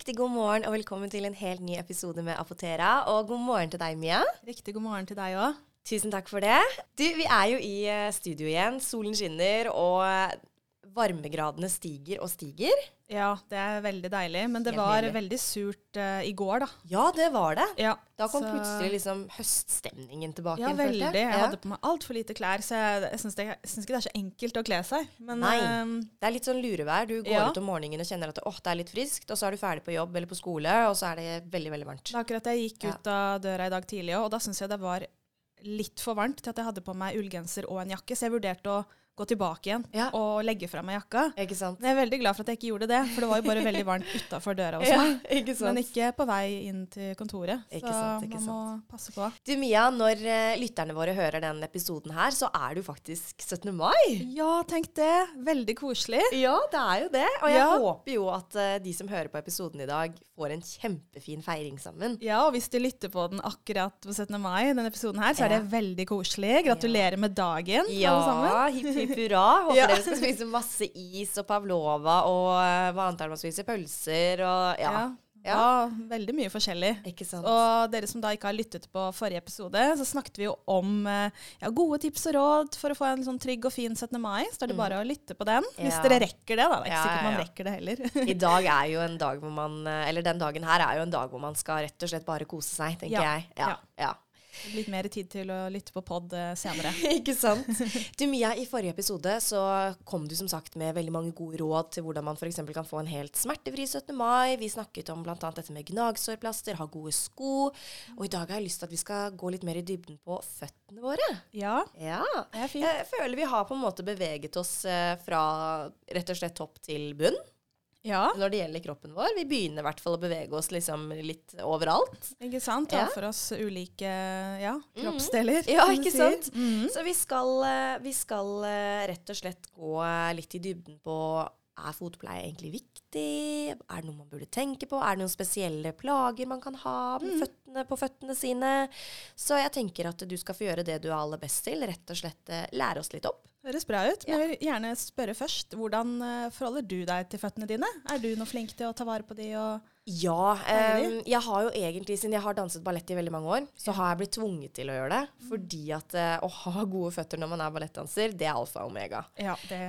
Riktig god morgen og velkommen til en helt ny episode med Apotera. Og god morgen til deg, Mia. Riktig god morgen til deg òg. Tusen takk for det. Du, vi er jo i eh, studio igjen. Solen skinner, og varmegradene stiger og stiger. Ja, det er veldig deilig. Men det Helt var nydelig. veldig surt uh, i går, da. Ja, det var det. Ja, Da kom så- plutselig liksom høststemningen tilbake. Ja, veldig. Jeg Ja. hadde på meg altfor lite klær, så jeg, jeg syns ikke det er så enkelt å kle seg. Men Nei. eh, Det er litt sånn lurevær. Du går Ja. ut om morgenen og kjenner at oh, det er litt friskt, og så er du ferdig på jobb eller på skole, og så er det veldig, veldig varmt. det er akkurat jeg gikk ut av døra i dag tidlig òg, og da syns jeg det var litt for varmt til at jeg hadde på meg ullgenser og en jakke, så jeg vurderte å gå tilbake igjen Ja. og legge fra meg jakka. Ikke sant? Jeg er veldig glad for at jeg ikke gjorde det, for det var jo bare veldig varmt utafor døra hos Ja, meg. ikke sant? Men ikke på vei inn til kontoret. Ikke så sant, ikke man må passe på. Du Mia, når eh, lytterne våre hører den episoden her, så er du faktisk 17. mai. Ja, tenk det. Veldig koselig. Ja, det er jo det. Og jeg Ja. håper jo at eh, de som hører på episoden i dag, får en kjempefin feiring sammen. Ja, og hvis du lytter på den akkurat på 17. mai, denne episoden her, så er det veldig koselig. Gratulerer med dagen, Ja, alle sammen. hipp hipp hurra. Håper Ja. dere skal spise masse is og pavlova og eh, hva annet er det man spiser? Pølser og ja. Ja. Ja. veldig mye forskjellig. Ikke sant? Og dere som da ikke har lyttet på forrige episode, så snakket vi jo om eh, ja, gode tips og råd for å få en sånn trygg og fin 17. mai. Så er det bare å lytte på den, hvis dere rekker det. da. Det er ikke sikkert man rekker det heller. I dag er jo en dag hvor man eh, Eller den dagen her er jo en dag hvor man skal rett og slett bare kose seg, tenker jeg. Ja. Ja. Litt mer tid til å lytte på pod eh, senere. Ikke sant? Du Mia, i forrige episode så kom du som sagt med veldig mange gode råd til hvordan man f.eks. kan få en helt smertefri 17. mai. Vi snakket om bl.a. dette med gnagsårplaster, ha gode sko. Og i dag har jeg lyst til at vi skal gå litt mer i dybden på føttene våre. Ja, Ja. det er fint. Jeg føler vi har på en måte beveget oss eh, fra rett og slett topp til bunn Ja, når det gjelder kroppen vår. Vi begynner i hvert fall å bevege oss liksom litt overalt. ikke sant? Ta Ja. for oss ulike ja, kroppsdeler. Ja, ikke sant? Mm. Så vi skal, eh, vi skal eh, rett og slett gå eh, litt i dybden på er fotpleie egentlig viktig? Er det noe man burde tenke på? Er det noen spesielle plager man kan ha med føttene, på føttene sine? Så jeg tenker at du skal få gjøre det du er aller best til. Rett og slett eh, lære oss litt opp. Høres bra ut. Men jeg vil gjerne spørre først, hvordan eh, forholder du deg til føttene dine? Er du noe flink til å ta vare på de og Ja. Deilig. jeg har jo egentlig, siden jeg har danset ballett i veldig mange år, så har jeg blitt tvunget til å gjøre det. Fordi at eh, å ha gode føtter når man er ballettdanser, det er alfa og omega. Ja, det,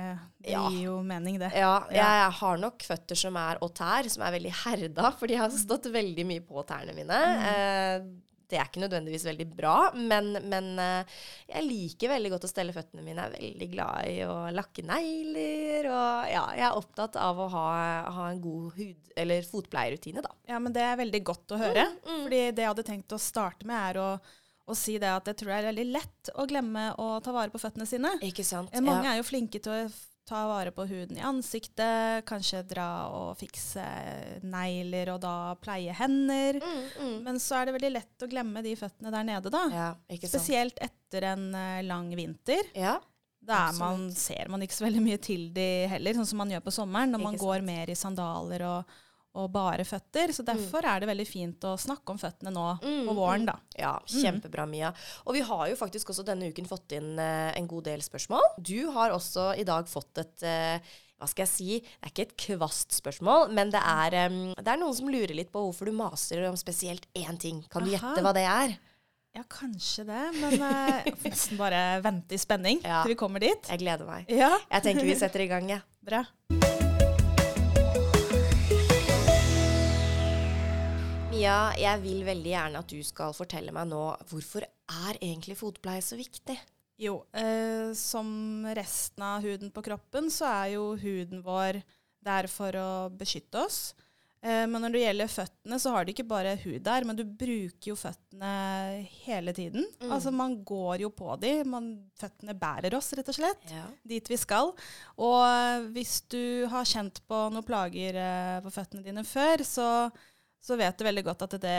det Ja. gir jo mening, det. Ja, Ja. jeg har nok føtter som er au tær, som er veldig herda, fordi jeg har stått veldig mye på tærne mine. Eh, det er ikke nødvendigvis veldig bra, men, men eh, jeg liker veldig godt å stelle føttene mine. Jeg er veldig glad i å lakke negler, og ja, jeg er opptatt av å ha, ha en god hud- eller fotpleierrutine, da. Ja, men det er veldig godt å høre. Mm, Fordi det jeg hadde tenkt å starte med, er å, å si det at jeg tror det er veldig lett å glemme å ta vare på føttene sine. Ikke sant? Mange Mange er jo flinke til å ta vare på huden i ansiktet, kanskje dra og fikse negler og da pleie hender. Mm, mm. Men så er det veldig lett å glemme de føttene der nede, da. Ja? Spesielt etter en eh, lang vinter. Ja, Da er man, ser man ikke så veldig mye til de heller, sånn som man gjør på sommeren, når man går mer i sandaler og, og bare føtter. Så derfor er det veldig fint å snakke om føttene nå Mm, på våren, da. Ja, kjempebra, Mia. Og vi har jo faktisk også denne uken fått inn eh, en god del spørsmål. Du har også i dag fått et eh, hva skal jeg si, det er ikke et kvast spørsmål, men det er, um, det er noen som lurer litt på hvorfor du maser om spesielt én ting. Kan du Aha. gjette hva det er? Ja, kanskje det, men eh, jeg får nesten bare vente i spenning Ja. til vi kommer dit. Jeg gleder meg. Ja, Jeg tenker vi setter i gang, jeg. bra. Mia, jeg vil veldig gjerne at du skal fortelle meg nå hvorfor er egentlig fotpleie så viktig? Jo, eh, som resten av huden på kroppen, så er jo huden vår der for å beskytte oss. Eh, men når det gjelder føttene, så har du ikke bare hud der, men du bruker jo føttene hele tiden. Altså man går jo på de, man, føttene bærer oss rett og slett Ja. dit vi skal. Og eh, hvis du har kjent på noen plager eh, på føttene dine før, så, så vet du veldig godt at det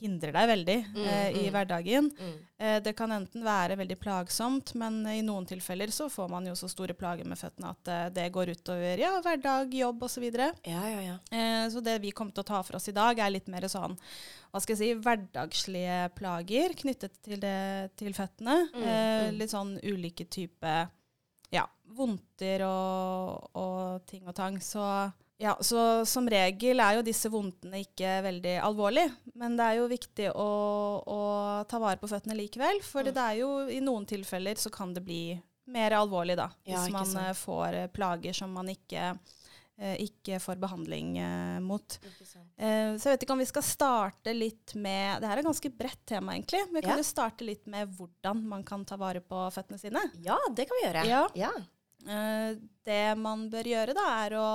hindrer deg veldig eh, i hverdagen. Mm. Eh, det kan enten være veldig plagsomt, men i noen tilfeller så får man jo så store plager med føttene at eh, det går utover ja, hverdag, jobb osv. Ja, ja, ja. Eh, så det vi kommer til å ta for oss i dag, er litt mer sånn hva skal jeg si, hverdagslige plager knyttet til, det, til føttene. Mm, eh, mm. Litt sånn ulike typer ja, vondter og, og ting og tang. Så Ja, så som regel er jo disse vondtene ikke veldig alvorlige. Men det er jo viktig å, å ta vare på føttene likevel. For Mm. det er jo i noen tilfeller så kan det bli mer alvorlig, da. Ja, hvis man sant. eh, får eh, plager som man ikke, eh, ikke får behandling eh, mot. Så jeg vet ikke om vi skal starte litt med Det her er et ganske bredt tema, egentlig. Men vi kan Ja. jo starte litt med hvordan man kan ta vare på føttene sine. Ja, det kan vi gjøre. Ja. ja. Det man bør gjøre da, er å,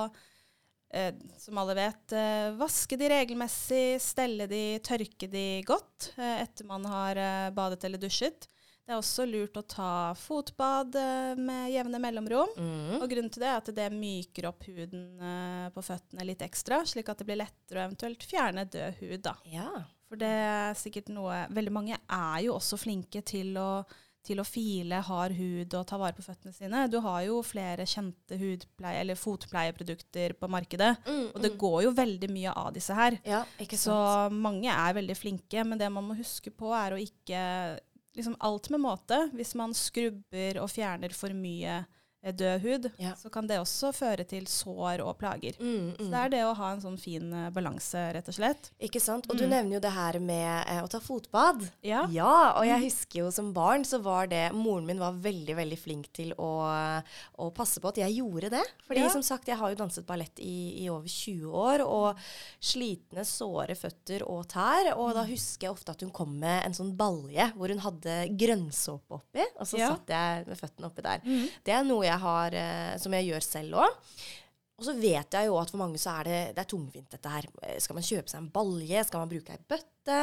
som alle vet, eh, vaske de regelmessig, stelle de, tørke de godt eh, etter man har eh, badet eller dusjet. Det er også lurt å ta fotbad eh, med jevne mellomrom. Mm. Og grunnen til det er at det myker opp huden eh, på føttene litt ekstra, slik at det blir lettere å eventuelt fjerne død hud. da. ja. For det er sikkert noe Veldig mange er jo også flinke til å, til å file hard hud og ta vare på føttene sine. Du har jo flere kjente hudpleie- eller fotpleieprodukter på markedet, Mm, og det mm. går jo veldig mye av disse her. Ja, ikke Så mange er veldig flinke, men det man må huske på, er å ikke liksom Alt med måte. Hvis man skrubber og fjerner for mye død hud, Ja. så kan det også føre til sår og plager. Mm, Så mm. det er det å ha en sånn fin uh, balanse, rett og slett. Ikke sant? Og du Mm. nevner jo det her med uh, å ta fotbad. Ja. Ja, og jeg husker jo som barn så var det Moren min var veldig, veldig flink til å, å passe på at jeg gjorde det. Fordi Ja. som sagt, jeg har jo danset ballett i, i over 20 år, og slitne, såre føtter og tær. Og Mm. da husker jeg ofte at hun kom med en sånn balje hvor hun hadde grønnsåpe oppi, og så Ja. satt jeg med føttene oppi der. Det er noe jeg har, eh, som jeg gjør selv òg. Og så vet jeg jo at for mange så er det, det er tungvint dette her. Eh, Skal man kjøpe seg en balje? Skal man bruke ei bøtte?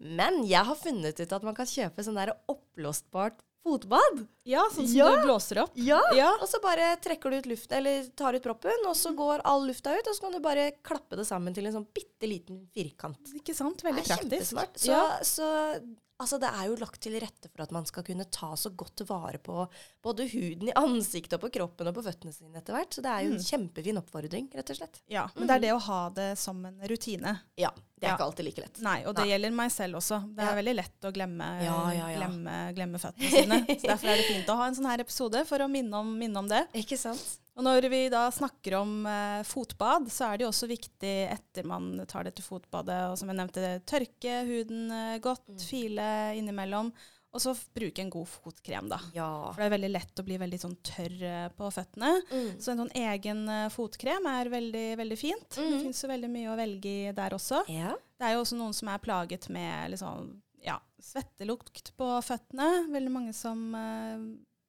Men jeg har funnet ut at man kan kjøpe sånn der oppblåsbart fotbad. Ja, sånn som Ja. du blåser opp. Ja. Ja. Og så bare trekker du ut luften, eller tar ut proppen, og så går all lufta ut, og så kan du bare klappe det sammen til en sånn bitte liten firkant. Ikke sant? Veldig praktisk. kjempesmart. Så, Ja. så altså, det er jo lagt til rette for at man skal kunne ta så godt vare på både huden i ansiktet og på kroppen og på føttene sine etter hvert. Så det er jo en Mm. kjempefin oppfordring, rett og slett. Ja, men det er det å ha det som en rutine. Ja. Det er Ja. ikke alltid like lett. Nei, og det Nei. gjelder meg selv også. Det er Ja. veldig lett å glemme, Ja, glemme, glemme føttene sine. Så derfor er det fint å ha en sånn her episode for å minne om, minne om det. Ikke sant? Og når vi da snakker om eh, fotbad, så er det jo også viktig etter man tar dette fotbadet, og som jeg nevnte, tørke huden eh, godt, Mm. file innimellom, og så bruke en god fotkrem, da. Ja. For det er veldig lett å bli veldig sånn tørr eh, på føttene. Mm. Så en sånn egen eh, fotkrem er veldig, veldig fint. Det fins jo veldig mye å velge i der også. Ja. Det er jo også noen som er plaget med liksom, ja, svettelukt på føttene. Veldig mange som uh,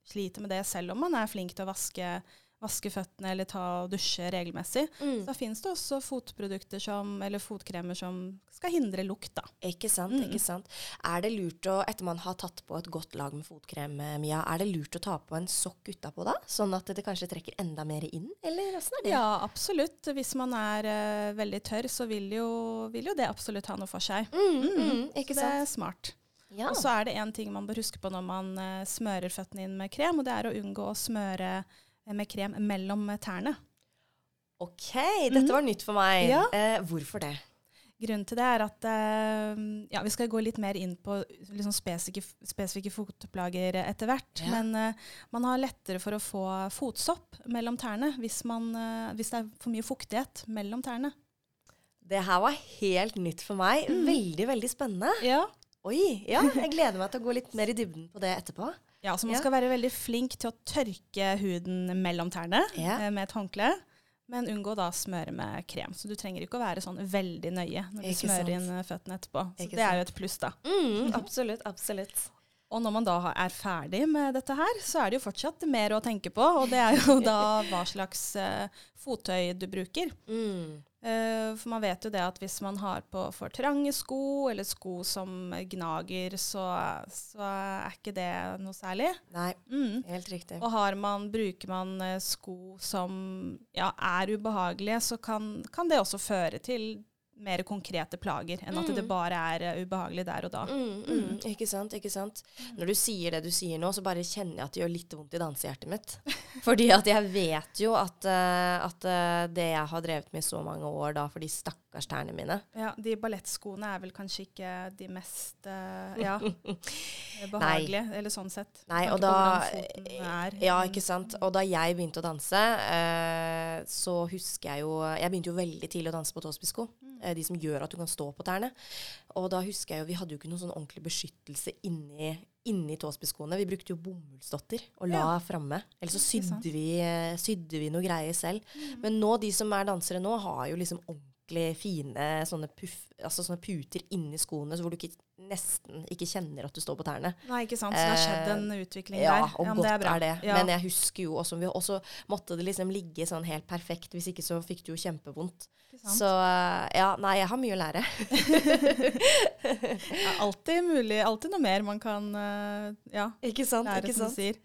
sliter med det selv om man er flink til å vaske, vaske føttene eller ta og dusje regelmessig. Mm. Så finnes det også fotprodukter som, eller fotkremer som skal hindre lukt. da. Ikke sant, Mm. ikke sant. Er det lurt å, etter man har tatt på et godt lag med fotkrem, eh, Mia, er det lurt å ta på en sokk utapå da? Sånn at det kanskje trekker enda mer inn, eller åssen er det? Ja, absolutt. Hvis man er uh, veldig tørr, så vil jo, vil jo det absolutt ha noe for seg. Mm, Mm. mm, ikke Så det er smart. Ja. Og så er det én ting man bør huske på når man uh, smører føttene inn med krem, og det er å unngå å smøre med krem mellom eh, tærne. OK, dette var nytt for meg. Mhm. Ja. Eh, hvorfor det? Grunnen til det er at eh, ja, Vi skal gå litt mer inn på liksom spesifikke, spesifikke fotplager etter hvert. Ja. Men eh, man har lettere for å få fotsopp mellom tærne hvis, man, eh, hvis det er for mye fuktighet mellom tærne. Det her var helt nytt for meg. Mm. Veldig, veldig spennende. Ja. Oi, ja, jeg gleder meg til å gå litt mer i dybden på det etterpå. Ja, så man skal være veldig flink til å tørke huden mellom tærne eh, med et håndkle. Men unngå da å smøre med krem. Så du trenger ikke å være sånn veldig nøye når du Ikke smører sant. inn eh, føttene etterpå. Så Ikke det er jo et pluss, da. Mm, absolutt, absolutt. Og når man da er ferdig med dette her, så er det jo fortsatt mer å tenke på. Og det er jo da hva slags uh, fottøy du bruker. Mm. Eh, for man vet jo det at hvis man har på for trange sko, eller sko som gnager, så, så er ikke det noe særlig. Nei, Mm. helt riktig. Og har man, bruker man eh, sko som ja, er ubehagelige, så kan, kan det også føre til mer konkrete plager, enn at det Mm. bare er eh, ubehagelig der og da. Mm, mm, ikke sant, ikke sant. Når du sier det du sier nå, så bare kjenner jeg at det gjør litt vondt i dansehjertet mitt. Fordi at jeg vet jo at, uh, at uh, det jeg har drevet med i så mange år da, for de stakkars tærne mine Ja, De ballettskoene er vel kanskje ikke de mest ja, behagelige, eller sånn sett. Nei, og da. Ja, ikke sant. Og da jeg begynte å danse, så husker jeg jo Jeg begynte jo veldig tidlig å danse på tåspissko. Eh, de som gjør at du kan stå på tærne. Og da husker jeg jo Vi hadde jo ikke noen sånn ordentlig beskyttelse inni, inni tåspisskoene. Vi brukte jo bomullsdotter og la Ja. framme. Eller så sydde vi, eh, sydde vi noe greier selv. Men nå, de som er dansere nå, har jo liksom ordentlig fine sånne, puff, altså sånne puter inni skoene, så hvor du ikke, nesten ikke kjenner at du står på tærne. Nei, ikke sant. Så det har skjedd en utvikling Ja, der. og ja, godt det er, er, det. Ja. Men jeg husker jo også, og så måtte det liksom ligge sånn helt perfekt. Hvis ikke så fikk du jo kjempevondt. Så eh, ja, nei, jeg har mye å lære. Er alltid mulig, alltid noe mer man kan eh, ja, Ikke sant? lære, ikke som sant? du sier.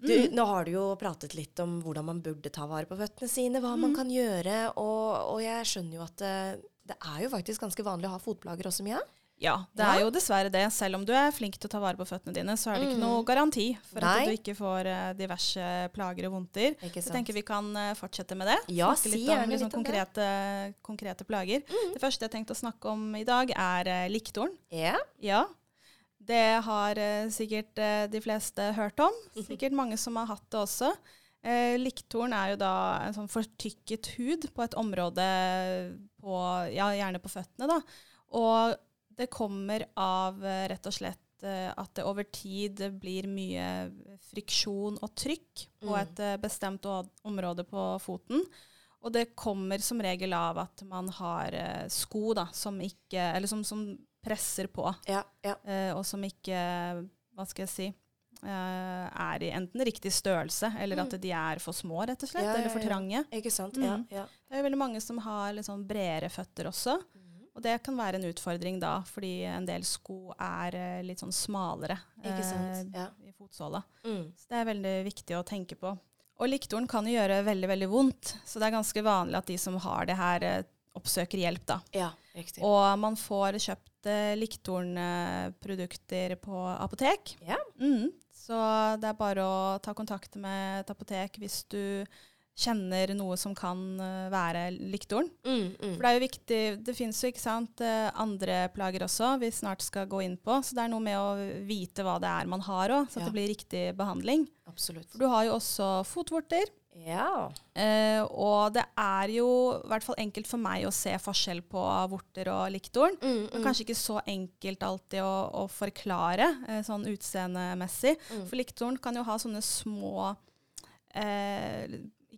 Du, Mm. nå har du jo pratet litt om hvordan man burde ta vare på føttene sine, hva Mm. man kan gjøre, og, og jeg skjønner jo at det, det er jo faktisk ganske vanlig å ha fotplager også, Mia. Ja, det Ja. er jo dessverre det. Selv om du er flink til å ta vare på føttene dine, så er det ikke Mm. noe garanti for Nei. at du ikke får uh, diverse plager og vondter. Jeg tenker vi kan uh, fortsette med det. Ja, snakke si litt gjerne om liksom, litt om konkrete, konkrete plager. Det første jeg tenkte å snakke om i dag, er uh, liktorn. Ja. Ja. Det har eh, sikkert eh, de fleste hørt om. Sikkert mange som har hatt det også. Eh, Liktorn er jo da en sånn fortykket hud på et område på, ja, gjerne på føttene. da. Og det kommer av eh, rett og slett eh, at det over tid blir mye friksjon og trykk på Mm. et eh, bestemt område på foten. Og det kommer som regel av at man har sko da, som ikke Eller som, som presser på, Ja, ja. eh, og som ikke Hva skal jeg si eh, er i enten riktig størrelse, eller at de er for små, rett og slett. Mm. Eller for trange. Ikke sant? Mm. Ja, ja. Det er veldig mange som har litt sånn bredere føtter også. Og det kan være en utfordring da, fordi en del sko er eh, litt sånn smalere i fotsåla. Mm. Så det er veldig viktig å tenke på. Og liktoren kan jo gjøre veldig, veldig vondt, så det er ganske vanlig at de som har det her, oppsøker hjelp, da. ja riktig. Og man får kjøpt eh, liktornprodukter på apotek. Ja. Mm. Så det er bare å ta kontakt med et apotek hvis du kjenner noe som kan eh, være liktorn. Mm, mm. For det er jo viktig, det finnes jo ikke sant, eh, andre plager også vi snart skal gå inn på. Så det er noe med å vite hva det er man har òg, så Ja. det blir riktig behandling. Absolutt. For du har jo også fotvorter. Ja. Eh, og det er jo i hvert fall enkelt for meg å se forskjell på vorter og liktorn. Mm, Men kanskje ikke så enkelt alltid å, å forklare eh, sånn utseendemessig. Mm. For liktorn kan jo ha sånne små eh,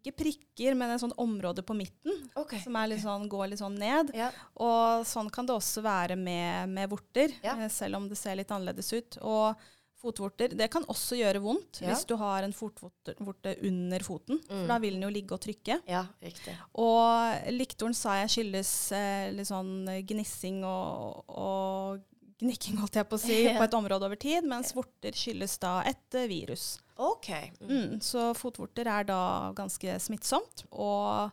Ikke prikker, men et sånt område på midten okay. som er litt sånn, går litt sånn ned. Ja. Og sånn kan det også være med, med vorter, Ja. eh, selv om det ser litt annerledes ut. Og fotvorter det kan også gjøre vondt Ja. hvis du har en fotvorte under foten. Mm. For da vil den jo ligge og trykke. ja, riktig. Og liktoren sa jeg skyldes eh, litt sånn gnissing og, og gnikking, holdt jeg på å si, på et område over tid, mens vorter skyldes da et eh, virus. OK. Mm. Mm, så fotvorter er da ganske smittsomt, og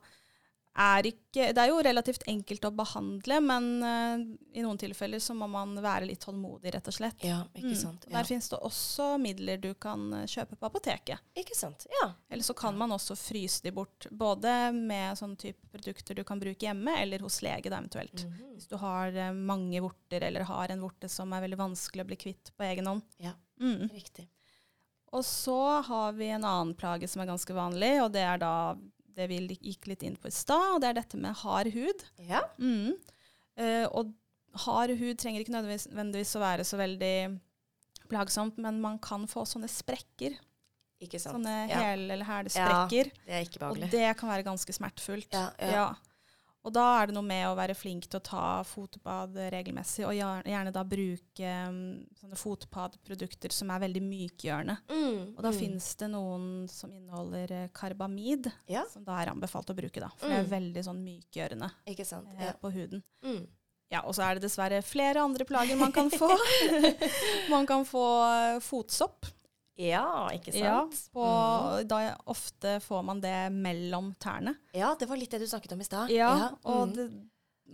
er ikke Det er jo relativt enkelt å behandle, men uh, i noen tilfeller så må man være litt tålmodig, rett og slett. Ja, ikke Mm. sant. Og Ja. Der finnes det også midler du kan eh, kjøpe på apoteket. Ikke sant. Ja. Eller så kan man også fryse de bort, både med sånn type produkter du kan bruke hjemme, eller hos lege da eventuelt. -hmm. Hvis du har eh, mange vorter, eller har en vorte som er veldig vanskelig å bli kvitt på egen hånd. Ja. Mm. Riktig. Og så har vi en annen plage som er ganske vanlig, og det er da det vi gikk litt inn på i stad, og det er dette med hard hud. Ja. Mm. Uh, og hard hud trenger ikke nødvendigvis, å være så veldig plagsomt, men man kan få sånne sprekker. Ikke sant. Sånne ja. hel- eller Ja, Det er ikke behagelig. Og det kan være ganske smertefullt. Ja, ja. Og da er det noe med å være flink til å ta fotbad regelmessig, og gjerne da bruke mm, sånne fotbadprodukter som er veldig mykgjørende. Mm, Og da mm. finnes det noen som inneholder eh, karbamid, Ja, som da er anbefalt å bruke, da. For det Mm. er veldig sånn mykgjørende sant. eh, Ja. på huden. Mm. Ja, og så er det dessverre flere andre plager man kan få. man kan få eh, fotsopp. Ja, ikke Ja, på, Mm. da ofte får man det mellom tærne. Ja, det var litt det du snakket om i stad. Ja, og mm. det,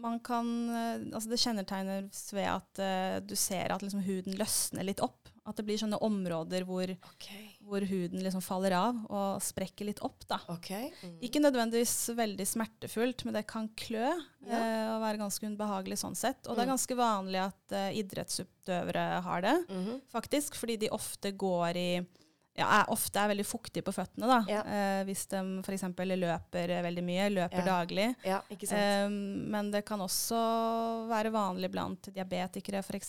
man kan eh, Altså det kjennetegnes ved at uh, du ser at liksom huden løsner litt opp. At det blir sånne områder hvor, okay. hvor huden liksom faller av og sprekker litt opp. da. Okay. Mm. Ikke nødvendigvis veldig smertefullt, men det kan klø Ja. eh, og være ganske ubehagelig sånn sett. Og det er Mm. ganske vanlig at eh, idrettsutøvere har det, Mhm. faktisk, fordi de ofte går i ja, er, ofte er veldig fuktig på føttene. da. Ja. Eh, hvis de f.eks. løper veldig mye, løper Ja. daglig. Ja. Eh, men det kan også være vanlig blant diabetikere f.eks.,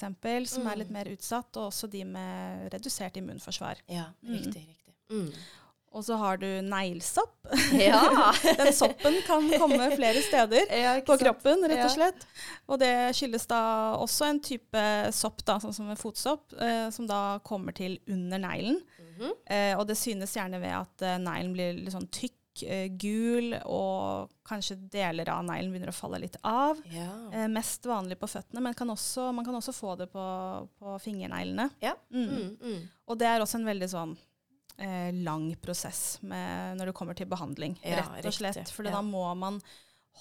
som er litt Mm. mer utsatt, og også de med redusert immunforsvar. ja, mm. riktig, riktig. Mm. Og så har du neglesopp. Ja. Den soppen kan komme flere steder ja, på kroppen, rett og slett. Og det skyldes da også en type sopp, da, sånn som en fotsopp, eh, som da kommer til under neglen. Eh, og det synes gjerne ved at eh, neglen blir litt sånn tykk, eh, gul, og kanskje deler av neglen begynner å falle litt av. Ja. Eh, mest vanlig på føttene, men kan også, man kan også få det på, på fingerneglene. Ja. Mm. Mm, mm. Og det er også en veldig sånn eh, lang prosess med, når det kommer til behandling, Ja, rett og slett. For da må man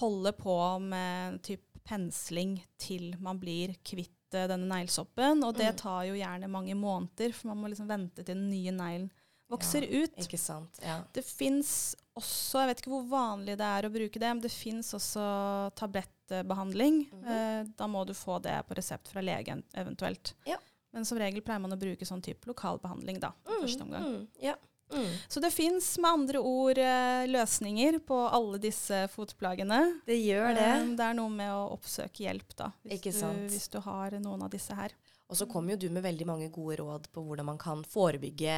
holde på med typ pensling til man blir kvitt eh, denne neglesoppen. Og det Mm. tar jo gjerne mange måneder, for man må liksom vente til den nye neglen vokser ut. Ikke sant. Ja. Det fins også, jeg vet ikke hvor vanlig det er å bruke det, men det fins også tablettbehandling. Mhm. eh, da må du få det på resept fra legen eventuelt. Ja. Men som regel pleier man å bruke sånn type lokalbehandling da, i første omgang. Mm, ja. Mm. Så det fins med andre ord eh, løsninger på alle disse fotplagene. Det gjør det. Eh, det er noe med å oppsøke hjelp, da, hvis, du, hvis du har noen av disse her. Og så kom jo du med veldig mange gode råd på hvordan man kan forebygge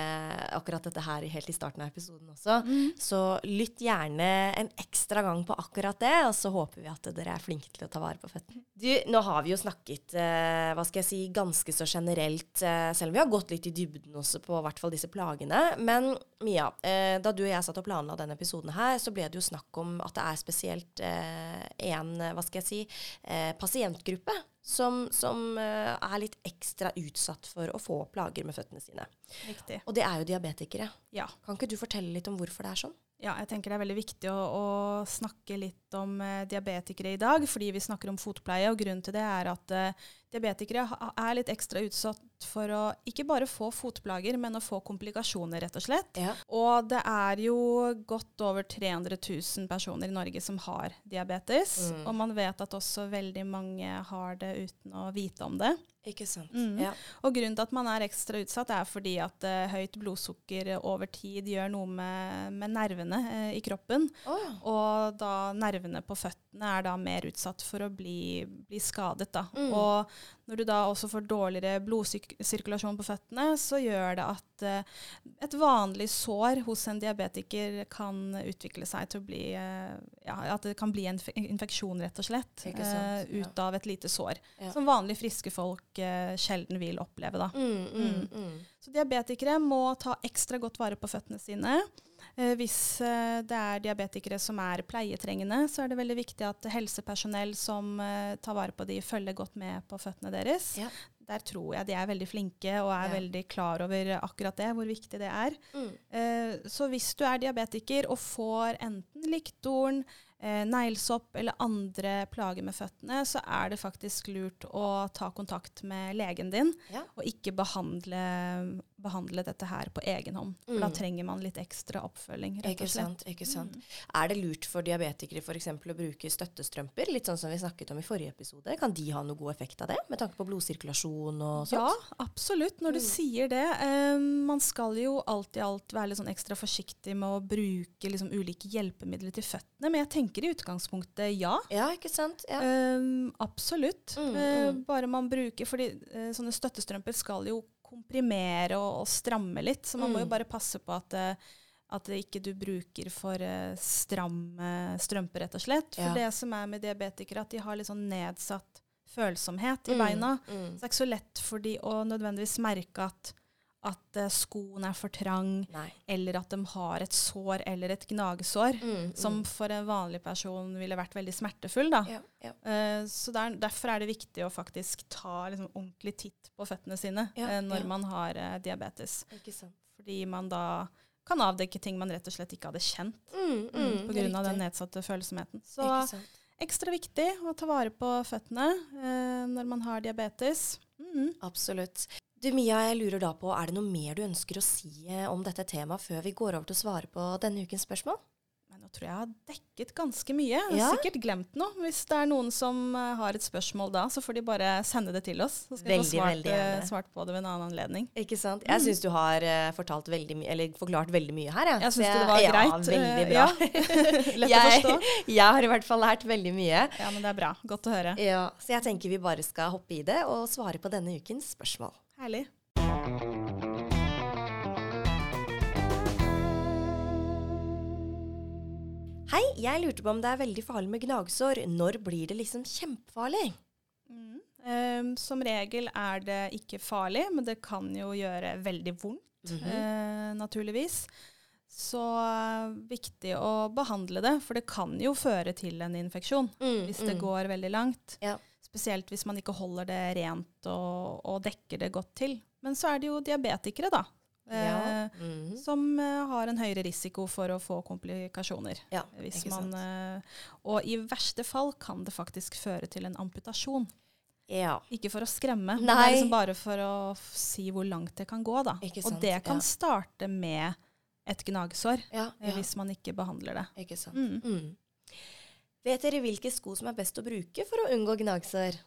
akkurat dette her helt i starten av episoden også. Så lytt gjerne en ekstra gang på akkurat det, og så håper vi at dere er flinke til å ta vare på føttene. Du, nå har vi jo snakket eh, hva skal jeg si, ganske så generelt, eh, selv om vi har gått litt i dybden også på hvert fall disse plagene. Men Mia, eh, da du og jeg satt og planla denne episoden her, så ble det jo snakk om at det er spesielt én, en, hva skal jeg si, eh, pasientgruppe som, som eh, er litt ekstra utsatt for å få plager med føttene sine. Riktig. Og det er jo diabetikere. Ja. Kan ikke du fortelle litt om hvorfor det er sånn? Ja, jeg tenker det er veldig viktig å, å snakke litt om eh, diabetikere i dag, fordi vi snakker om fotpleie. og Grunnen til det er at eh, diabetikere er litt ekstra utsatt for å ikke bare få fotplager, men å få komplikasjoner, rett og slett. Ja. Og det er jo godt over 300 000 personer i Norge som har diabetes. Mm. Og man vet at også veldig mange har det uten å vite om det. Ikke sant. Mm. Ja. Og grunnen til at man er ekstra utsatt, er fordi at uh, høyt blodsukker over tid gjør noe med, med nervene uh, i kroppen. Oh. Og da nervene på føttene er da mer utsatt for å bli, bli skadet. Da. Mm. Og når du da også får dårligere blodsirkulasjon på føttene, så gjør det at eh, et vanlig sår hos en diabetiker kan utvikle seg til å bli eh, ja, At det kan bli en infeksjon, rett og slett, sant, eh, ja. ut av et lite sår. Ja. Som vanlige friske folk eh, sjelden vil oppleve. da. Mm, mm, mm. Så diabetikere må ta ekstra godt vare på føttene sine. Eh, hvis eh, det er diabetikere som er pleietrengende, så er det veldig viktig at helsepersonell som eh, tar vare på de, følger godt med på føttene deres. Ja. Der tror jeg de er veldig flinke og er Ja. veldig klar over akkurat det, hvor viktig det er. Mm. Eh, så hvis du er diabetiker og får enten liktorn, eh, neglesopp eller andre plager med føttene, så er det faktisk lurt å ta kontakt med legen din, Ja. og ikke behandle, behandle dette her på egen hånd. For da Mm. trenger man litt ekstra oppfølging, rett Ikke sant. ikke sant. Er det lurt for diabetikere for eksempel å bruke støttestrømper, litt sånn som vi snakket om i forrige episode? Kan de ha noe god effekt av det, med tanke på blodsirkulasjon og sånt? Ja, absolutt. Når du Mm. sier det. Eh, man skal jo alt i alt være litt sånn ekstra forsiktig med å bruke liksom, ulike hjelpemidler til føttene, men jeg tenker i utgangspunktet ja. Ja, ikke sant? Ja. Um, absolutt. Mm, Eh, mm. bare man bruker Fordi eh, sånne støttestrømper skal jo komprimere og, og stramme litt, så man må jo Mm. bare passe på at, eh, at det ikke du bruker for eh, stramme strømper, rett og slett. For Ja. det som er med diabetikere, at de har litt sånn nedsatt følsomhet i Mm, beina. mm. Så det er ikke så lett for de å nødvendigvis merke at, at uh, skoen er for trang, Nei. eller at de har et sår eller et gnagesår. Mm, mm. Som for en vanlig person ville vært veldig smertefull. ja, ja. Uh, så der, Derfor er det viktig å faktisk ta liksom, ordentlig titt på føttene sine Ja, uh, når man har diabetes. Fordi man da kan avdekke ting man rett og slett ikke hadde kjent Mm, mm, mm, pga. den nedsatte følsomheten. Så ekstra viktig å ta vare på føttene når man har diabetes. Mm. Absolutt. Du Mia, jeg lurer da på, er det noe mer du ønsker å si eh, om dette temaet før vi går over til å svare på denne ukens spørsmål? Men nå tror jeg jeg har dekket ganske mye. Jeg har Ja. sikkert glemt noe. Hvis det er noen som eh, har et spørsmål da, så får de bare sende det til oss. Så skal vi Veldig, få svart, veldig eh, svart på det ved en annen anledning. Ikke sant? Jeg syns du har fortalt veldig forklart veldig mye her. Ja. Jeg jeg syns det var ja, greit. Veldig eh, bra. ja. Lett å forstå. jeg, jeg har i hvert fall lært veldig mye. Ja, men det er bra. Godt å høre. Ja, så jeg tenker vi bare skal hoppe i det og svare på denne ukens spørsmål. Herlig. Hei, jeg lurte på om det er veldig farlig med gnagsår. Når blir det liksom kjempefarlig? Mm. Eh, som regel er det ikke farlig, men det kan jo gjøre veldig vondt, Mhm. eh, naturligvis. Så eh, viktig å behandle det, for det kan jo føre til en infeksjon Mm, hvis det mm. går veldig langt. Ja. Spesielt hvis man ikke holder det rent og, og dekker det godt til. Men så er det jo diabetikere, da. Ja. Mm -hmm. som eh, har en høyere risiko for å få komplikasjoner. ja, Hvis man, eh, og i verste fall kan det faktisk føre til en amputasjon. Ja. Ikke for å skremme, men Nei. er liksom bare for å si hvor langt det kan gå. Da. Og det kan starte med et gnagsår, hvis man ikke behandler det. Ikke sant. Mm. Mm. Vet dere hvilke sko som er best å bruke for å unngå gnagsår?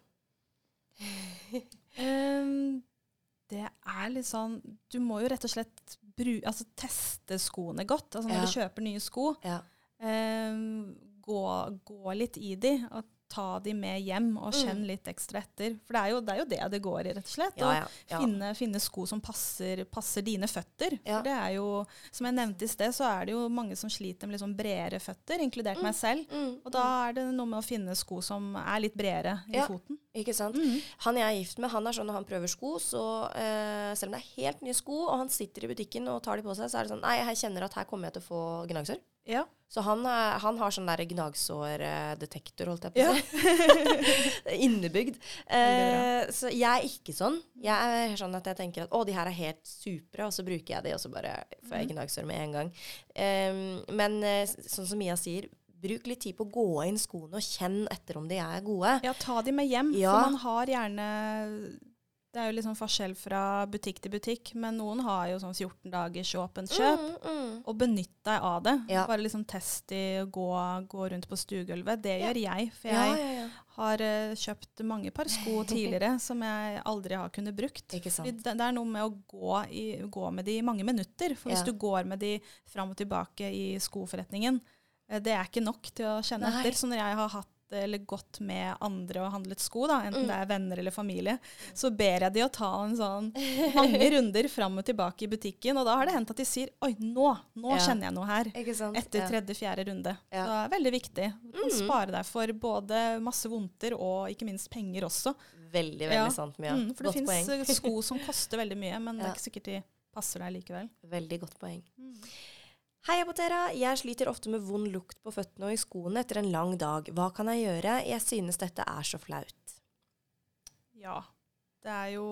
um, det er litt sånn Du må jo rett og slett bru, altså, teste skoene godt. Altså, når Ja. du kjøper nye sko, Ja. um, gå, gå litt i de, og ta de med hjem og Mm. litt ekstra etter. For det er jo det, er jo det det går i, rett og slett. Ja, å ja, Å Finne, finne sko som passer, passer dine føtter. Ja. For det er jo, som jeg nevnte i sted, så er det jo mange som sliter med sånn bredere føtter, inkludert meg selv. Mm, Og da er det noe med å finne sko som er litt bredere i Ja. foten. Ikke sant? Mhm. Han jeg er gift med, han er sånn når han prøver sko, så eh, selv om det er helt nye sko, og han sitter i butikken og tar de på seg, så er det sånn Nei, jeg kjenner at her kommer jeg til å få gnagsår. Ja. Så han, er, han har sånn der gnagsårdetektor, holdt jeg på Ja. å si. Innebygd. Eh, så jeg er ikke sånn. Jeg er sånn at jeg tenker at å, de her er helt supre, og så bruker jeg de, og så bare får jeg gnagsår med en gang. Em, men eh, sånn som Mia sier, bruk litt tid på å gå inn skoene og kjenn etter om de er gode. Ja, ta de med hjem. Ja. For man har gjerne Det er jo liksom forskjell fra butikk til butikk, men noen har jo sånn 14 dagers åpent kjøp. Mm, mm. Og benytt deg av det. Ja. Bare liksom test i å gå, gå rundt på stuegulvet. Det Ja. gjør jeg. For Ja, jeg ja, ja. har uh, kjøpt mange par sko tidligere som jeg aldri har kunnet brukt. Ikke sant. det, det er noe med å gå, i, gå med de i mange minutter. For hvis Ja. du går med de fram og tilbake i skoforretningen, eh, det er ikke nok til å kjenne Nei. etter. Så når jeg har hatt eller gått med andre og handlet sko, da, enten Mm. det er venner eller familie, så ber jeg de å ta en sånn mange runder fram og tilbake i butikken. Og da har det hendt at de sier 'oi, nå, nå Ja. kjenner jeg noe her'. Etter tredje-fjerde runde. Ja. Så det er veldig viktig. Du kan Mm. spare deg for både masse vondter og ikke minst penger også. Veldig, veldig Ja. sant, Mia. Mm, for det godt fins sko som koster veldig mye, men det er ikke sikkert de passer deg likevel. Veldig godt poeng. Hei, Apotera. Jeg sliter ofte med vond lukt på føttene og i skoene etter en lang dag. Hva kan jeg gjøre? Jeg synes dette er så flaut. Ja. Det er jo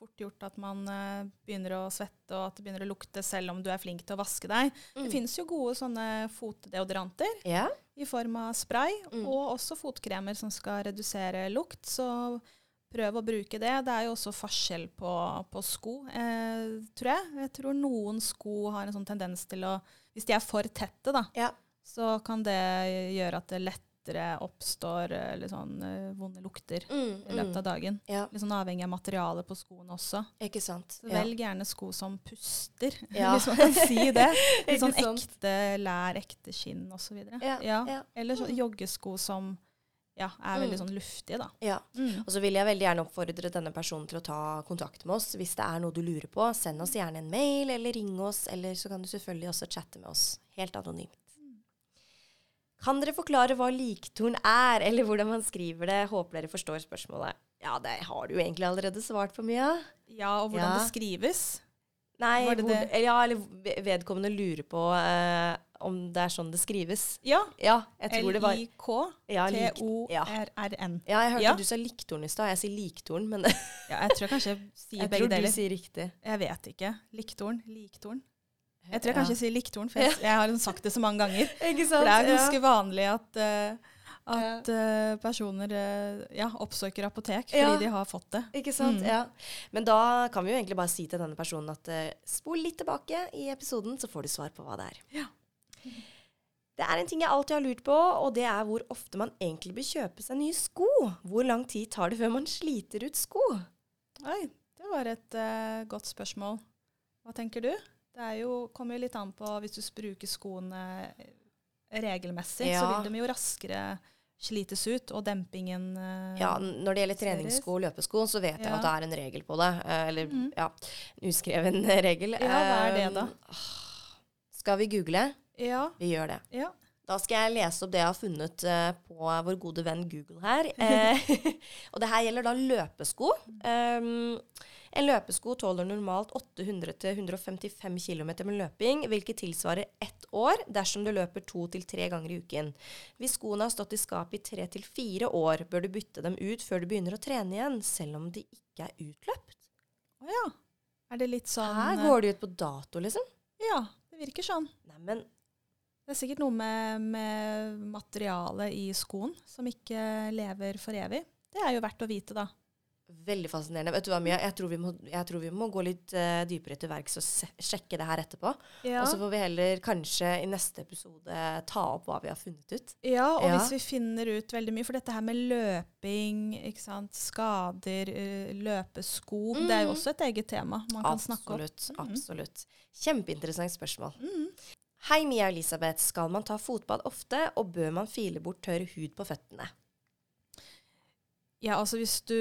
fort gjort at man eh, begynner å svette, og at det begynner å lukte selv om du er flink til å vaske deg. Det Mm. finnes jo gode sånne fotdeodoranter yeah. i form av spray, Mm. og også fotkremer som skal redusere lukt. Så prøv å bruke det. Det er jo også forskjell på, på sko, eh, tror jeg. Jeg tror noen sko har en sånn tendens til å Hvis de er for tette, da, Ja. så kan det gjøre at det lettere oppstår eh, litt sånn eh, vonde lukter Mm, i løpet av dagen. Ja, Litt sånn avhengig av materialet på skoene også. ikke sant. Så velg gjerne sko som puster, Ja. hvis man kan si det. Litt sånn ekte lær, ekte skinn osv. Ja, ja. Eller så Mm. joggesko som ja, er veldig Mm. sånn luftige, da. Ja. Mm. Og så vil jeg veldig gjerne oppfordre denne personen til å ta kontakt med oss. Hvis det er noe du lurer på, send oss gjerne en mail, eller ring oss, eller så kan du selvfølgelig også chatte med oss. Helt anonymt. Kan dere forklare hva liktorn er, eller hvordan man skriver det? Håper dere forstår spørsmålet. Ja, det har du egentlig allerede svart på, Mia. Ja, og hvordan Ja. det skrives. Nei, det hvor, det? ja, eller vedkommende lurer på eh, om det er sånn det skrives. Ja. Ja, jeg tror det var ja, lik- L-I-K-T-O-R-R-N. Ja, jeg hørte Ja. du sa liktorn i stad. Jeg sier liktorn, men Ja, jeg tror kanskje jeg sier jeg begge tror du deler. sier riktig. Jeg vet ikke. Liktorn? Liktorn? Jeg tror jeg kanskje sier liktorn, for jeg, jeg har sagt det så mange ganger. Ikke sant? For det er ganske vanlig at, uh, at uh, personer uh, ja, oppsøker apotek fordi Ja. de har fått det. Ikke sant? Mm. Ja. Men da kan vi jo egentlig bare si til denne personen at uh, spol litt tilbake i episoden, så får du svar på hva det er. Ja. Det er en ting jeg alltid har lurt på, og det er hvor ofte man egentlig bør kjøpe seg nye sko. Hvor lang tid tar det før man sliter ut sko? Oi, det var et uh, godt spørsmål. Hva tenker du? Det er jo, kommer jo litt an på hvis du bruker skoene regelmessig, så vil de jo raskere slites ut, og dempingen uh, Ja, Når det gjelder treningssko og løpesko, så vet jeg at det er en regel på det. Uh, Eller mm. ja, en uskreven regel. Ja, hva er det Eh, da? åh, Skal vi google? Ja, Vi gjør det. ja. Da skal jeg lese opp det jeg har funnet eh, på vår gode venn Google her. Eh, og det her gjelder da løpesko. Um, en løpesko tåler normalt 800-155 km med løping, hvilket tilsvarer ett år dersom du løper to til tre ganger i uken. Hvis skoene har stått i skapet i tre til fire år, bør du bytte dem ut før du begynner å trene igjen, selv om de ikke er utløpt. Å ja. Er det litt sånn Her eh, går de ut på dato, liksom. Ja, det virker sånn. Neimen, Det er sikkert noe med, med materialet i skoen som ikke lever for evig. Det er jo verdt å vite, da. Veldig fascinerende. Vet du hva, Mia? Jeg tror vi må, tror vi må gå litt uh, dypere til verks og sjekke det her etterpå. Ja. Og så får vi heller kanskje i neste episode ta opp hva vi har funnet ut. Ja, og Ja. hvis vi finner ut veldig mye For dette her med løping, skader, løpesko løpesko Det er jo Mhm. også et eget tema man kan snakke om. Mhm. Absolutt. Kjempeinteressant spørsmål. Mhm. Hei, Mia Elisabeth. Skal man ta fotbad ofte, og bør man file bort tørr hud på føttene? Ja, altså hvis du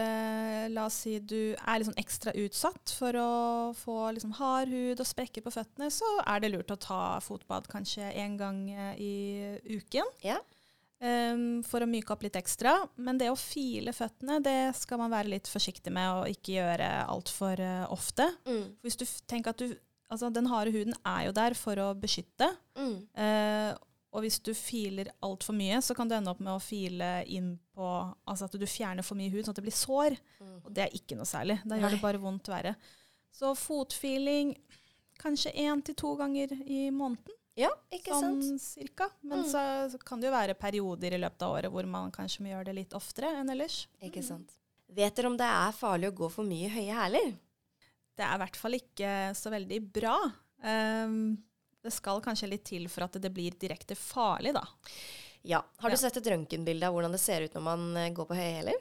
eh, La oss si du er sånn ekstra utsatt for å få liksom hard hud og sprekker på føttene, så er det lurt å ta fotbad kanskje én gang eh, i uken. Ja. Um, for å myke opp litt ekstra. Men det å file føttene, det skal man være litt forsiktig med og ikke gjøre altfor uh, ofte. Mm. Hvis du tenker at du Altså, den harde huden er jo der for å beskytte. Mm. Eh, og hvis du filer altfor mye, så kan du ende opp med å file inn på Altså at du fjerner for mye hud, sånn at det blir sår. Mm. Og det er ikke noe særlig. Da Nei. gjør det bare vondt verre. Så fotfiling kanskje én til to ganger i måneden, Ja, ikke sånn sant? cirka. Men Mm. så, så kan det jo være perioder i løpet av året hvor man kanskje må gjøre det litt oftere enn ellers. Ikke sant. Vet dere om det er farlig å gå for mye i høye hæler? Det er i hvert fall ikke så veldig bra. Um, det skal kanskje litt til for at det blir direkte farlig, da. Ja. Har du Ja. sett et røntgenbilde av hvordan det ser ut når man eh, går på høye hæler?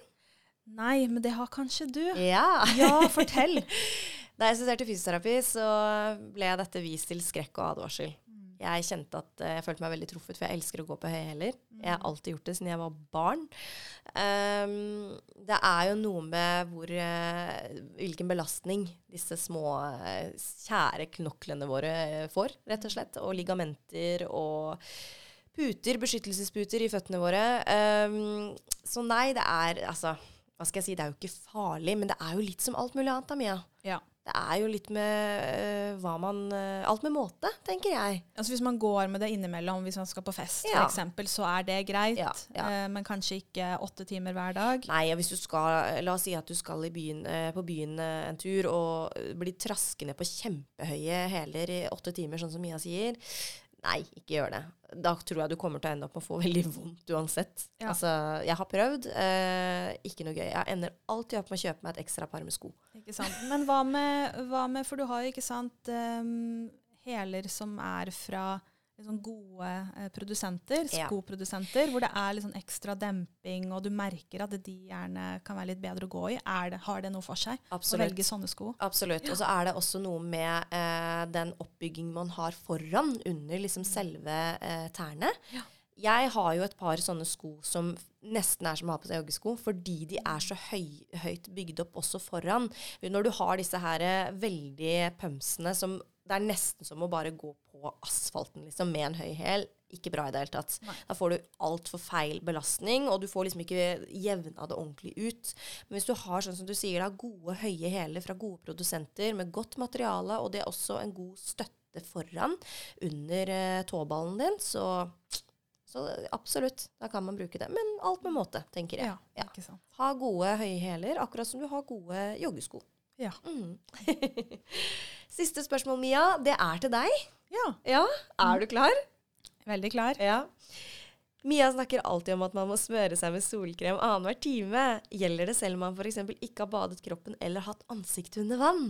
Nei, men det har kanskje du. Ja. Ja, fortell. Da jeg studerte fysioterapi, så ble dette vist til skrekk og advarsel. Jeg kjente at eh, jeg følte meg veldig truffet, for jeg elsker å gå på høye hæler. Jeg har alltid gjort det siden jeg var barn. Um, det er jo noe med hvor, eh, hvilken belastning disse små, eh, kjære knoklene våre får, rett og slett. Og ligamenter og puter, beskyttelsesputer i føttene våre. Um, så nei, det er altså Hva skal jeg si, det er jo ikke farlig, men det er jo litt som alt mulig annet, da, Mia. Ja. Det er jo litt med øh, hva man øh, Alt med måte, tenker jeg. Altså Hvis man går med det innimellom, hvis man skal på fest Ja. eksempel, så er det greit. Ja, ja. Eh, men kanskje ikke åtte timer hver dag. Nei, hvis du skal La oss si at du skal i byen, på byen en tur og blir traskende på kjempehøye hæler i åtte timer, sånn som Mia sier. Nei, ikke gjør det. Da tror jeg du kommer til å ende opp med å få veldig vondt uansett. Ja. Altså, jeg har prøvd. Eh, ikke noe gøy. Jeg ender alltid opp med å kjøpe meg et ekstra par med sko. Ikke sant? Men hva med, hva med For du har jo ikke sant um, hæler som er fra liksom gode eh, produsenter, Ja. skoprodusenter, hvor det er sånn ekstra demping, og du merker at de gjerne kan være litt bedre å gå i. Er det, har det noe for seg å velge sånne sko? Absolutt. Og så er det også noe med eh, den oppbygging man har foran, under liksom selve eh, tærne. Ja. Jeg har jo et par sånne sko som nesten er som å ha på seg joggesko, fordi de er så høy, høyt bygd opp også foran. Når du har disse her eh, veldig pømsene som det er nesten som å bare gå på asfalten liksom, med en høy hæl. Ikke bra i det hele tatt. Nei. Da får du altfor feil belastning, og du får liksom ikke jevna det ordentlig ut. Men hvis du har sånn som du sier da, gode, høye hæler fra gode produsenter med godt materiale, og det er også en god støtte foran under eh, tåballen din, så, så absolutt, da kan man bruke det. Men alt med måte, tenker jeg. Ja, Ja. Ha gode, høye hæler, akkurat som du har gode joggesko. Ja. Mm. Siste spørsmål, Mia. Det er til deg. ja. Ja, Er du klar? Veldig klar. Ja. Mia snakker alltid om at man må smøre seg med solkrem annenhver time. Gjelder det selv om man f.eks. ikke har badet kroppen eller hatt ansiktet under vann?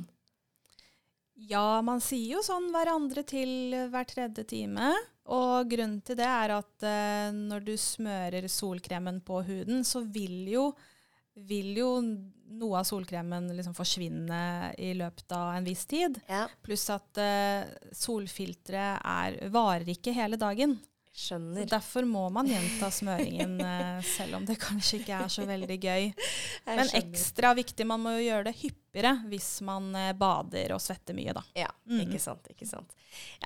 Ja, man sier jo sånn hverandre til hver tredje time. Og grunnen til det er at eh, når du smører solkremen på huden, så vil jo, vil jo noe av solkremen liksom forsvinne i løpet av en viss tid. Ja, Pluss at uh, solfilteret er, varer ikke hele dagen. Så skjønner. derfor må man gjenta smøringen, eh, selv om det kanskje ikke er så veldig gøy. Men ekstra viktig, man må jo gjøre det hyppigere hvis man eh, bader og svetter mye, da. Ja, Mm. ikke sant. ikke sant.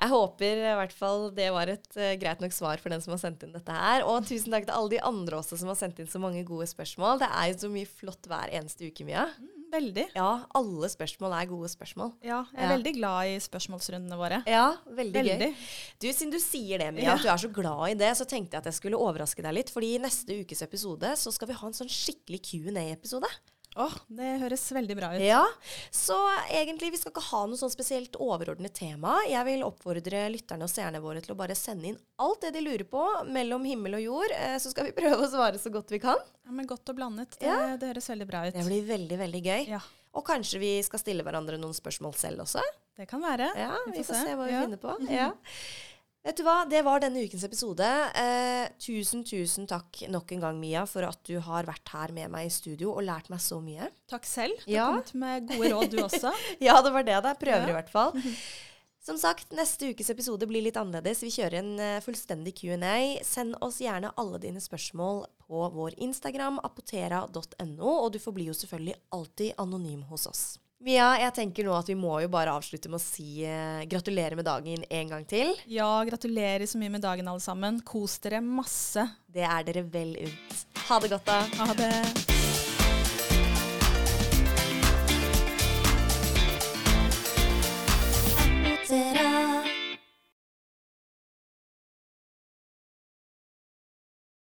Jeg håper i hvert fall det var et uh, greit nok svar for den som har sendt inn dette her. Og tusen takk til alle de andre også som har sendt inn så mange gode spørsmål. Det er jo så mye flott hver eneste uke, Mia. Veldig. Ja, alle spørsmål er gode spørsmål. Ja, jeg er Ja. veldig glad i spørsmålsrundene våre. Ja, veldig, gøy. Du, Siden du sier det, Mia, Ja. at du er så glad i det, så tenkte jeg at jeg skulle overraske deg litt. fordi i neste ukes episode så skal vi ha en sånn skikkelig Q&A-episode. Åh, det høres veldig bra ut. Ja, Så egentlig, vi skal ikke ha noe sånn spesielt overordnet tema. Jeg vil oppfordre lytterne og seerne våre til å bare sende inn alt det de lurer på mellom himmel og jord. Eh, så skal vi prøve å svare så godt vi kan. Ja, men godt og blandet. Det, Ja. det høres veldig bra ut. Det blir veldig, veldig gøy. Ja, Og kanskje vi skal stille hverandre noen spørsmål selv også. det kan være. Ja, vi får se hva vi Ja. finner på. Ja. Vet du hva, det var denne ukens episode. Eh, tusen, tusen takk nok en gang, Mia, for at du har vært her med meg i studio og lært meg så mye. Takk selv. Du Ja. kommet med gode råd, du også. Ja, det var det. da. Prøver Ja. i hvert fall. Som sagt, neste ukes episode blir litt annerledes. Vi kjører en eh, fullstendig Q&A. Send oss gjerne alle dine spørsmål på vår Instagram, apotera.no, og du forblir jo selvfølgelig alltid anonym hos oss. Mia, jeg tenker nå at vi må jo bare avslutte med å si eh, gratulerer med dagen en gang til. Ja, gratulerer så mye med dagen, alle sammen. Kos dere masse. Det er dere vel unt. Ha det godt, da. Ha det.